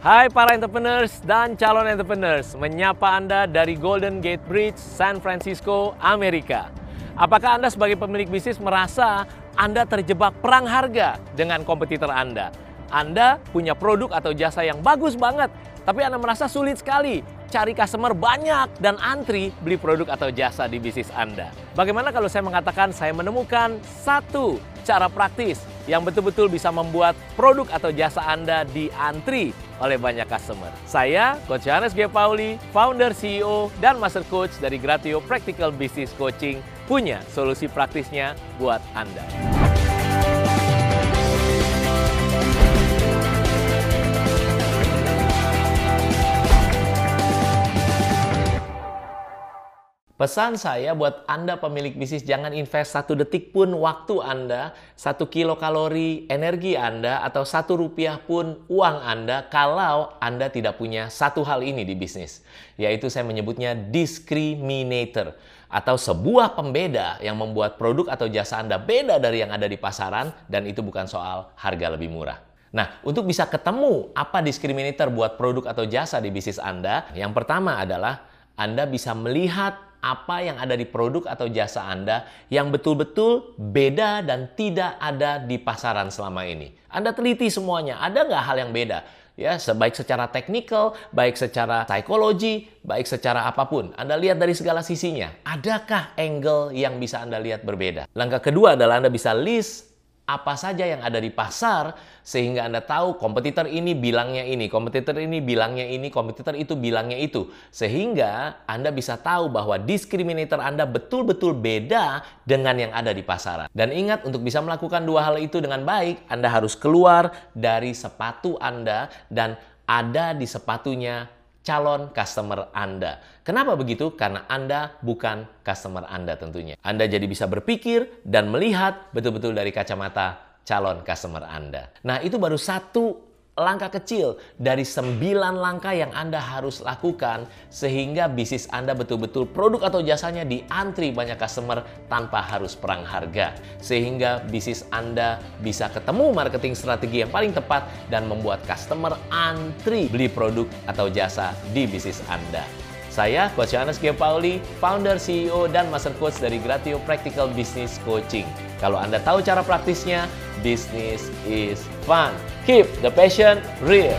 Hai para entrepreneurs dan calon entrepreneurs, menyapa Anda dari Golden Gate Bridge, San Francisco, Amerika. Apakah Anda sebagai pemilik bisnis merasa Anda terjebak perang harga dengan kompetitor Anda? Anda punya produk atau jasa yang bagus banget, tapi Anda merasa sulit sekali cari customer banyak dan antri beli produk atau jasa di bisnis Anda. Bagaimana kalau saya mengatakan saya menemukan satu cara praktis yang betul-betul bisa membuat produk atau jasa Anda diantri oleh banyak customer. Saya, Coach Johannes G. Pauli, founder, CEO, dan Master Coach dari Gratio Practical Business Coaching, punya solusi praktisnya buat Anda. Pesan saya buat Anda pemilik bisnis jangan invest satu detik pun waktu Anda, satu kilo kalori energi Anda, atau satu rupiah pun uang Anda kalau Anda tidak punya satu hal ini di bisnis. Yaitu saya menyebutnya discriminator atau sebuah pembeda yang membuat produk atau jasa Anda beda dari yang ada di pasaran dan itu bukan soal harga lebih murah. Nah, untuk bisa ketemu apa discriminator buat produk atau jasa di bisnis Anda, yang pertama adalah Anda bisa melihat apa yang ada di produk atau jasa Anda yang betul-betul beda dan tidak ada di pasaran selama ini. Anda teliti semuanya, ada nggak hal yang beda? Ya, sebaik secara teknikal, baik secara psikologi, baik secara apa pun. Anda lihat dari segala sisinya. Adakah angle yang bisa Anda lihat berbeda? Langkah kedua adalah Anda bisa list apa saja yang ada di pasar sehingga Anda tahu kompetitor ini bilangnya ini, kompetitor ini bilangnya ini, kompetitor itu bilangnya itu. Sehingga Anda bisa tahu bahwa diskriminator Anda betul-betul beda dengan yang ada di pasaran. Dan ingat untuk bisa melakukan dua hal itu dengan baik, Anda harus keluar dari sepatu Anda dan ada di sepatunya calon customer Anda. Kenapa begitu? Karena Anda bukan customer Anda tentunya. Anda jadi bisa berpikir dan melihat betul-betul dari kacamata calon customer Anda. Nah, itu baru satu langkah kecil dari sembilan langkah yang Anda harus lakukan sehingga bisnis Anda betul-betul produk atau jasanya diantri banyak customer tanpa harus perang harga. Sehingga bisnis Anda bisa ketemu marketing strategi yang paling tepat dan membuat customer antri beli produk atau jasa di bisnis Anda. Saya Coach Yohanes G. Pauli, founder, CEO, dan Master Coach dari Gratio Practical Business Coaching. Kalau Anda tahu cara praktisnya, business is fun. Keep the passion real.